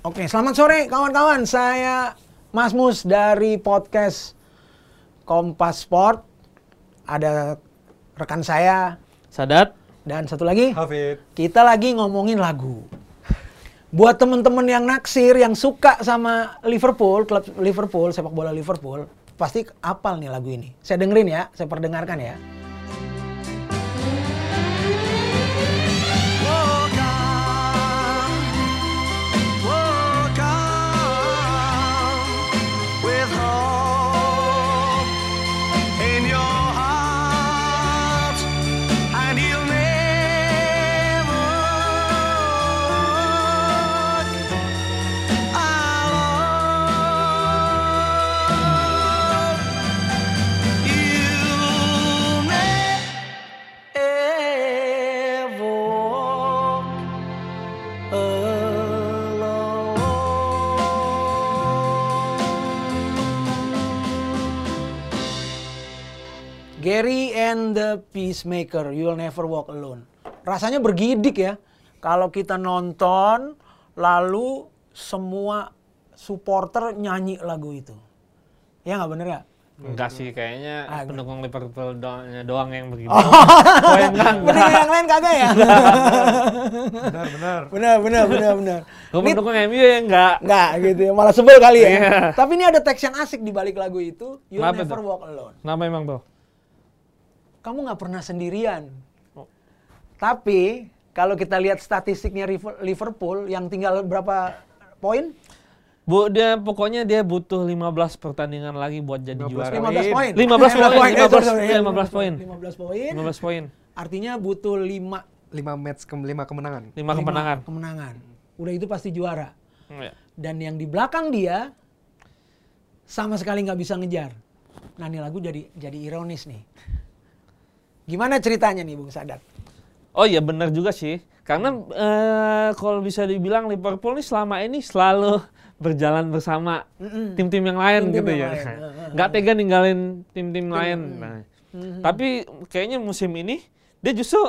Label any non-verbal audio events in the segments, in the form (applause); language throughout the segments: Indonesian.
Oke, selamat sore kawan-kawan. Saya Mas Mus dari podcast Kompas Sport. Ada rekan saya Sadat? dan satu lagi Hafid. kita lagi ngomongin lagu. Buat temen-temen yang naksir, yang suka sama Liverpool, klub Liverpool, sepak bola Liverpool, pasti apal nih lagu ini. Saya dengerin ya, saya perdengarkan ya. Gary and the Peacemaker, You'll Never Walk Alone. Rasanya bergidik ya. Kalau kita nonton, lalu semua supporter nyanyi lagu itu. Ya nggak bener ya? Enggak sih, kayaknya Ah, pendukung Liverpool doang, doang yang begitu. (laughs) Oh. Oh, yang enggak, Bener enggak. yang lain kagak ya? Benar, benar. bener, bener, bener, bener. Gue pendukung MU ya enggak. Nggak gitu ya, malah sebel kali ya. Iya. Tapi ini ada teks yang asik di balik lagu itu, You'll Kenapa Never? Walk Alone. Nama emang tuh? Kamu nggak pernah sendirian. Oh. Tapi kalau kita lihat statistiknya Liverpool yang tinggal berapa poin? Bu, dia pokoknya dia butuh 15 pertandingan lagi buat jadi 15 juara. 15 poin. 15 poin, Eh, 15, sorry, sorry. iya, 15 poin. 15 poin. 15 poin. Artinya butuh 5 5 match ke 5 kemenangan. 5 kemenangan. kemenangan. Udah itu pasti juara. Iya. Dan yang di belakang dia sama sekali nggak bisa ngejar. Nah ini lagu jadi jadi ironis nih. Gimana ceritanya nih Bung Sadat? Oh iya benar juga sih. Karena eh, kalau bisa dibilang Liverpool nih selama ini selalu berjalan bersama Mm-mm. tim-tim yang lain Tim-tim gitu yang ya. lain. Nggak tega ninggalin tim-tim lain. Nah, Mhm. Tapi kayaknya musim ini dia justru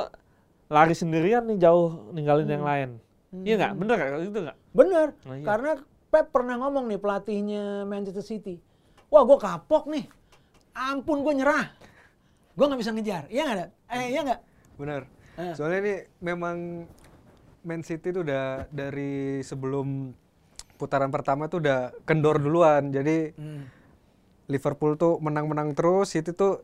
lari sendirian nih jauh ninggalin yang lain. Iya nggak? Bener nggak? Itu nggak? Bener, Oh, iya. karena Pep pernah ngomong nih pelatihnya Manchester City. Wah gue kapok nih, ampun gue nyerah. Gue nggak bisa ngejar, iya nggak? Eh iya nggak? Benar. Eh. Soalnya ini memang Man City tuh udah dari sebelum putaran pertama tuh udah kendor duluan. Jadi Hmm. Liverpool tuh menang-menang terus, City tuh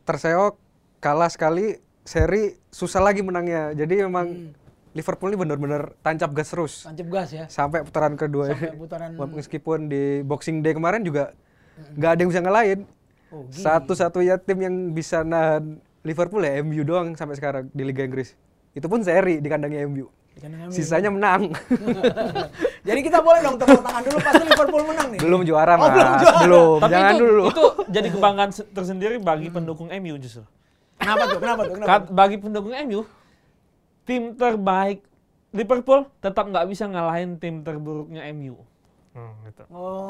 terseok, kalah sekali, seri susah lagi menangnya. Jadi memang Hmm. Liverpool ini benar-benar tancap gas terus Tancap gas ya. sampai putaran kedua. Sampai putaran. (laughs) Meskipun di Boxing Day kemarin juga nggak ada yang bisa ngalahin. Oh, gini. Satu-satunya tim yang bisa nahan Liverpool ya MU doang sampai sekarang di Liga Inggris. Itu pun seri di kandangnya MU. Di kandang MU. Sisanya menang. (laughs) Jadi kita boleh dong tepuk tangan dulu pasti Liverpool menang nih. belum juara, Oh, belum juara. Belum. Tapi Jangan itu, dulu. itu jadi kebanggaan se- tersendiri bagi pendukung MU justru. Kenapa tuh? Kenapa tuh? Kenapa? Bagi pendukung MU, tim terbaik Liverpool tetap nggak bisa ngalahin tim terburuknya MU. Hmm, gitu. Oh.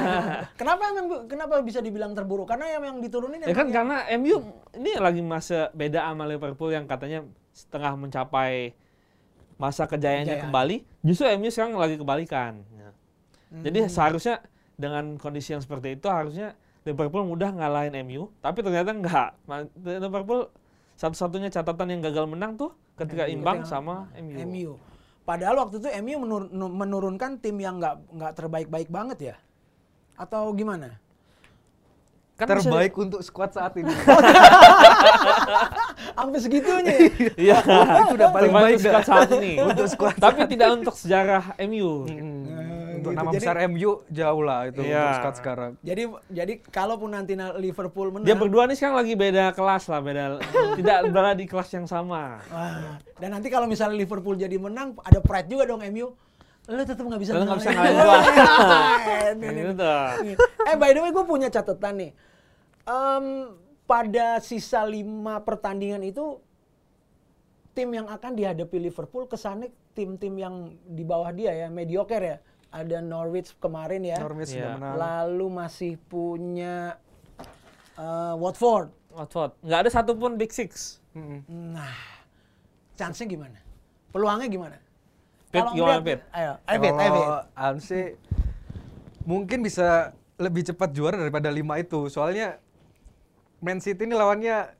(laughs) kenapa emang kenapa bisa dibilang terburuk? Karena yang yang diturunin Ya kan emang karena MU ini lagi masa beda sama Liverpool yang katanya setengah mencapai masa kejayaannya Kejayaan. kembali, justru MU sekarang lagi kebalikan. Ya. Jadi Hmm. seharusnya dengan kondisi yang seperti itu harusnya Liverpool mudah ngalahin MU, tapi ternyata enggak. Liverpool satu-satunya catatan yang gagal menang tuh ketika imbang sama MU. MU. Padahal waktu itu MU menur- nu- menurunkan tim yang nggak nggak terbaik-baik banget ya? Atau gimana? Kan bisa- Terbaik untuk skuad saat ini. (laughs) Sampai segitunya ya? Iya. Itu udah paling Terbaik baik squad saat ini. Untuk squad Tapi tidak untuk sejarah MU. Hmm, untuk gitu. nama Jadi- besar MU jauh lah itu Iya. untuk sekarang. Jadi jadi kalaupun nanti na- Liverpool menang, Dia berdua nih sekarang lagi beda kelas lah, beda (laughs) tidak berada di kelas yang sama. Wah, dan nanti kalau misalnya Liverpool jadi menang, ada pride juga dong MU. Lu tetap nggak bisa Lu nggak bisa ngalahin. ngalahin tuh. eh by the way gue punya catatan nih. Em, pada sisa lima pertandingan itu tim yang akan dihadapi Liverpool kesannya tim-tim yang di bawah dia ya mediocre ya. Ada Norwich kemarin ya. Norwich Iya. sudah menang. Lalu masih punya eh, Watford. Watford. Nggak ada satupun Big Six. Mm-mm. Nah, chance-nya gimana? Peluangnya gimana? Pit, Kalau gimana, ngeliat- Pit? Ayo, ayo Pit, ayo Pit. Kalau sih mungkin bisa lebih cepat juara daripada lima itu. Soalnya Man City ini lawannya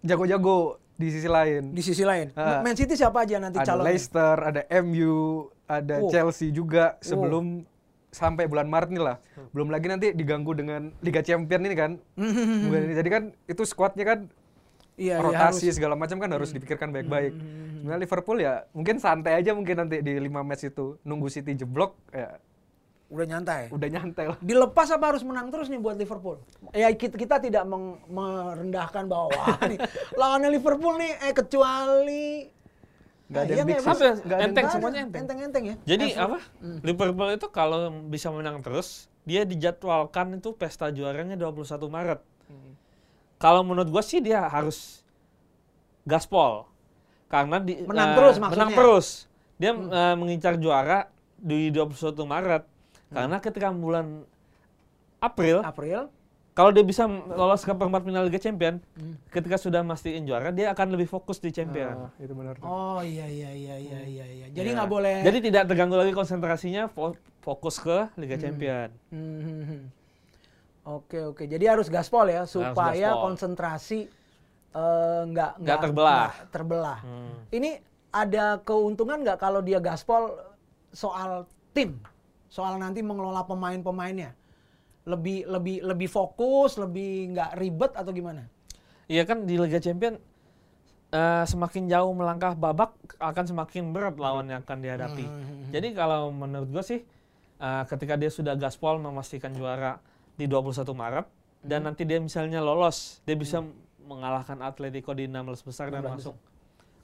jago-jago di sisi lain. Di sisi lain, Ah. Man City siapa aja nanti ada calonnya? Leicester, ada MU, ada Oh. Chelsea juga sebelum sampai bulan Maret nih lah. Hmm. Belum lagi nanti diganggu dengan Liga Champion ini kan. Ini. Jadi kan itu skuadnya kan Iya, iya, rotasi harus. segala macam kan harus dipikirkan baik-baik. Sebenarnya Liverpool ya mungkin santai aja mungkin nanti di lima match itu nunggu City jeblok ya Udah nyantai. udah nyantai lah. Dilepas apa harus menang terus nih buat Liverpool? Ya kita, kita tidak meng- merendahkan bahwa wah (laughs) nih lawannya Liverpool nih eh kecuali Nggak ada Nah, yang iya big six. Ya? Enteng, semuanya enteng. Enteng-enteng ya. Jadi apa? Liverpool itu kalau bisa menang terus, dia dijadwalkan itu pesta juaranya 21 Maret. Kalau menurut gua sih dia harus gaspol. Karena di, Menang eh, terus Menang maksudnya? Hmm. terus. Dia eh, mengincar juara di 21 Maret. Karena ketika bulan April, April. Kalau dia bisa lolos ke perempat final Liga Champion, Hmm. ketika sudah mastiin juara, dia akan lebih fokus di Champion. Ah, itu benar. tuh. Oh iya iya iya iya iya iya. Jadi Ya. nggak boleh. Jadi tidak terganggu lagi konsentrasinya, fo- fokus ke Liga Champion. Hmm, hmm, (laughs) hmm. Oke oke. Jadi harus gaspol ya supaya gaspol. konsentrasi eh, nggak Nggak terbelah. nggak terbelah. Hmm. Ini ada keuntungan nggak kalau dia gaspol soal tim, soal nanti mengelola pemain-pemainnya? Lebih lebih lebih fokus, lebih nggak ribet atau gimana? Iya kan di Liga Champion eh, semakin jauh melangkah babak akan semakin berat lawan yang akan dihadapi. Jadi kalau menurut gue sih eh, ketika dia sudah gaspol memastikan juara di 21 Maret dan nanti dia misalnya lolos, dia bisa mengalahkan Atletico di 16 besar dan 16 masuk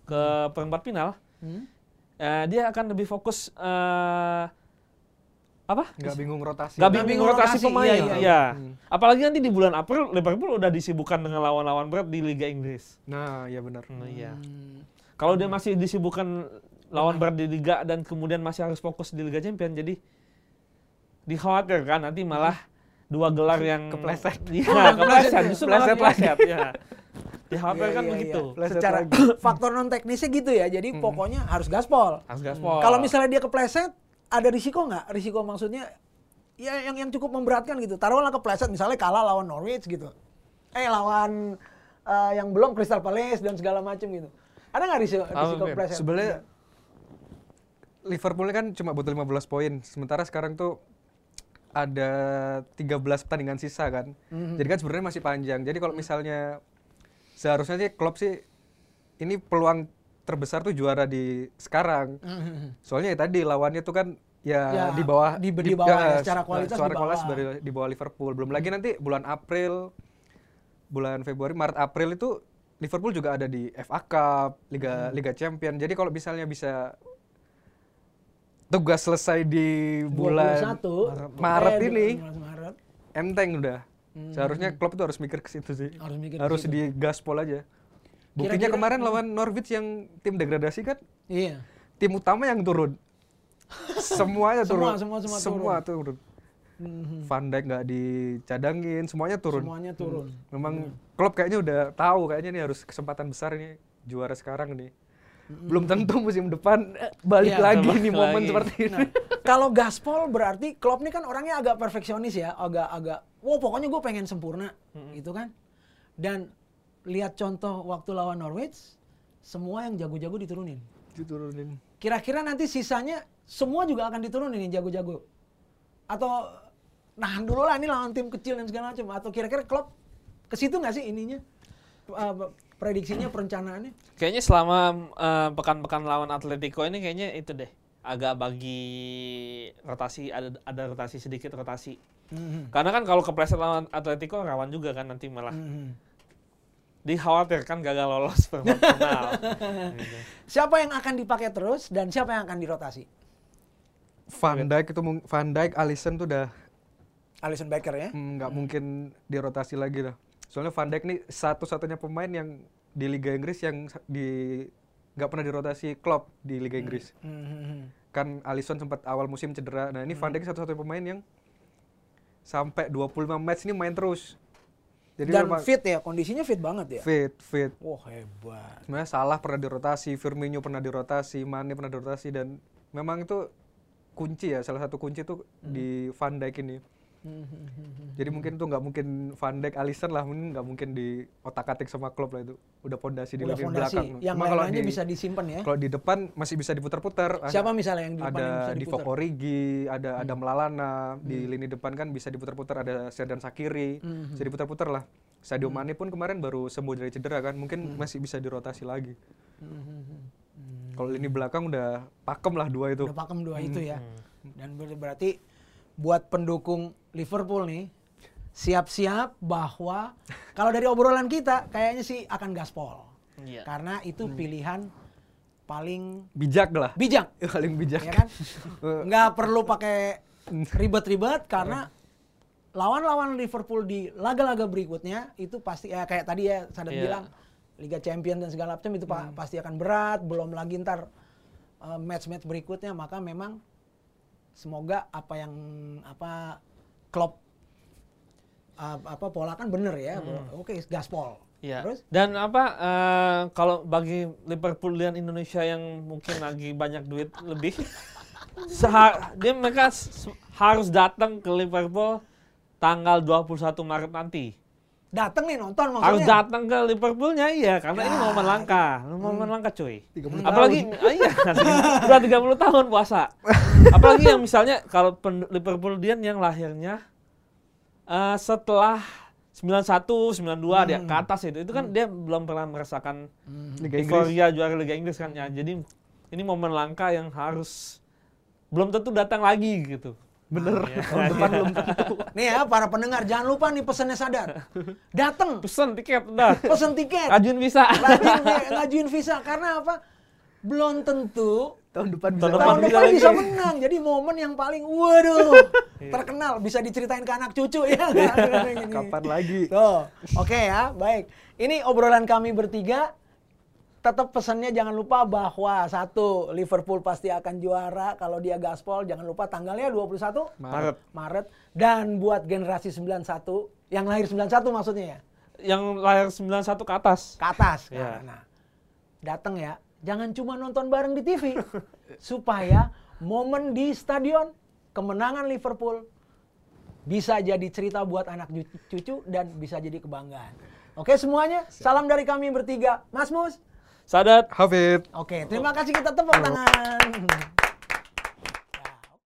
ke perempat final, Hmm? eh, dia akan lebih fokus eh, apa? Nggak bingung rotasi. Gak Nggak bingung bingung rotasi rotasi, pemain. iya, Iya, iya. Hmm. Apalagi nanti di bulan April Liverpool udah disibukkan dengan lawan-lawan berat di Liga Inggris. Nah, iya benar. Hmm, iya. Hmm. Kalau dia masih disibukkan lawan berat di liga dan kemudian masih harus fokus di Liga Champion, jadi dikhawatirkan nanti malah dua gelar yang Kepleset. Iya, (laughs) kepleset. Justru malah Kepleset kepleset. Ya. Dikhawatirkan Iya, iya, begitu. iya. Secara (clears throat) faktor non teknisnya gitu ya. Jadi pokoknya harus gaspol. Harus gaspol. Kalau misalnya dia kepleset, ada risiko nggak? Risiko maksudnya ya yang yang cukup memberatkan gitu. Taruhlah kepleset misalnya kalah lawan Norwich gitu. Eh lawan eh, yang belum Crystal Palace dan segala macam gitu. Ada nggak risiko, risiko Pin. kepleset? Sebenarnya Liverpool kan cuma butuh 15 poin. Sementara sekarang tuh ada 13 pertandingan sisa kan. Jadi kan sebenarnya masih panjang. Jadi kalau misalnya seharusnya sih Klopp sih ini peluang terbesar tuh juara di sekarang. Mhm. Soalnya ya tadi lawannya tuh kan ya, Ya, di bawah di- di bawah ya, ya, secara kualitas secara di bawah. di bawah Liverpool. Belum lagi nanti bulan April bulan Februari, Maret, April itu Liverpool juga ada di FA Cup, Liga Liga Champion. Jadi kalau misalnya bisa tugas selesai di bulan 21 Maret eh, ini 12 Maret. enteng udah. Seharusnya Klopp itu harus mikir ke situ sih. Harus mikir Harus di gaspol aja. Buktinya Kira-kira- kemarin lawan Norwich yang tim degradasi kan Iya. tim utama yang turun. (laughs) Semuanya Semua, turun. semua, semua turun. Mhm. Van Dijk nggak dicadangin, semuanya turun. Semuanya turun. Memang Klopp kayaknya udah tahu kayaknya nih harus kesempatan besar ini juara sekarang nih. Belum tentu musim depan eh, balik Iya, lagi nih momen lagi. seperti ini. Nah, kalau gaspol berarti Klopp ini kan orangnya agak perfeksionis ya, agak agak, wow pokoknya gue pengen sempurna, gitu kan. Dan lihat contoh waktu lawan Norwich, semua yang jago-jago diturunin. Diturunin. Kira-kira nanti sisanya semua juga akan diturunin yang jago-jago. Atau nahan dulu lah ini lawan tim kecil dan segala macam. Atau kira-kira Klopp ke situ nggak sih ininya? Uh, prediksinya, perencanaannya? Kayaknya selama eh, pekan-pekan lawan Atletico ini kayaknya itu deh agak bagi rotasi ada ada rotasi sedikit rotasi. Mhm. Karena kan kalau kepleset lawan Atletico rawan juga kan nanti malah Mhm. Dikhawatirkan gagal lolos perempat final. (laughs) Gitu. Siapa yang akan dipakai terus dan siapa yang akan dirotasi? Van Dijk itu Van Dijk, Alisson tuh udah Alisson Becker ya? mm, nggak mungkin dirotasi lagi lah. Soalnya Van Dijk nih satu-satunya pemain yang di Liga Inggris yang di nggak pernah dirotasi Klopp di Liga Inggris. Mhm. Kan Alisson sempat awal musim cedera. Nah, ini Van Dijk satu-satunya pemain yang sampai 25 match ini main terus. Jadi Dan memang fit ya, kondisinya fit banget ya. fit, fit. Wah hebat. Sebenarnya salah pernah dirotasi, Firmino pernah dirotasi, Mane pernah dirotasi dan memang itu kunci ya salah satu kunci tuh di Van Dijk ini. Jadi mungkin tuh nggak mungkin Van Dijk, Alisson lah, mungkin nggak mungkin di otak atik sama klub lah itu. Udah pondasi di lini fondasi. belakang. Yang Cuma kalau di- bisa disimpan ya. Kalau di depan masih bisa diputar-putar. Siapa misalnya yang di depan ada yang bisa di diputar? Hmm. Origi, ada ada Melalana di lini depan kan bisa diputar-putar ada Serdan Sakiri, Hmm. bisa diputar-putar lah. Sadio Mane pun kemarin baru sembuh dari cedera kan, mungkin Hmm. masih bisa dirotasi lagi. Kalau lini belakang udah pakem lah dua itu. Udah pakem dua itu ya. Hmm. Dan ber- berarti buat pendukung Liverpool nih siap-siap bahwa kalau dari obrolan kita kayaknya sih akan gaspol. Iya. Karena itu Hmm. pilihan paling Bijak lah. bijak, (laughs) Paling bijak. ya kan? (laughs) Nggak perlu pakai ribet-ribet karena lawan-lawan Liverpool di laga-laga berikutnya itu pasti ya kayak tadi ya Sadat Iya. bilang Liga Champions dan segala macam itu pa- pasti akan berat, belum lagi ntar uh, match-match berikutnya maka memang semoga apa yang apa Klopp uh, apa pola kan bener ya. Oke, gaspol. Iya. Terus Dan apa eh, kalau bagi Liverpool dan Indonesia yang mungkin lagi banyak duit lebih, (laughs) seha- dia mereka harus datang ke Liverpool tanggal 21 Maret nanti. Datang nih nonton maksudnya. Harus datang ke Liverpoolnya iya karena ini Ya. momen langka, momen langka cuy. 30 Apalagi ah, iya (laughs) udah 30 tahun puasa. (laughs) Apalagi yang misalnya kalau pen- Liverpoolian yang lahirnya eh, setelah 91, 92 dia ke atas itu, itu kan dia belum pernah merasakan Liga Inggris. euforia juara Liga Inggris kan ya. Jadi ini momen langka yang harus belum tentu datang lagi gitu. Bener. Iya. (laughs) Tahun depan belum tentu. (laughs) Nih ya para pendengar jangan lupa nih pesannya sadar. Datang, Pesen tiket udah. (laughs) pesen tiket. Ajuin bisa. ngajuin, ngajuin visa karena apa? Belum tentu Tahun depan bisa. Tahun depan tahun bisa depan lagi. bisa menang. Jadi momen yang paling waduh terkenal bisa diceritain ke anak cucu ya. Ini. Kapan lagi? Tuh, oke ya, baik. Ini obrolan kami bertiga. Tetap pesannya jangan lupa bahwa satu Liverpool pasti akan juara kalau dia gaspol. Jangan lupa tanggalnya 21 Maret. Maret. Dan buat generasi 91 yang lahir 91 maksudnya ya Yang lahir 91 ke atas. ke atas. Iya. Nah, datang ya. Jangan cuma nonton bareng di TV. (laughs) supaya momen di stadion kemenangan Liverpool bisa jadi cerita buat anak cucu dan bisa jadi kebanggaan. Oke semuanya, salam dari kami bertiga. Mas Mus. Sadat Hafid. Oke, terima kasih kita tepuk tangan.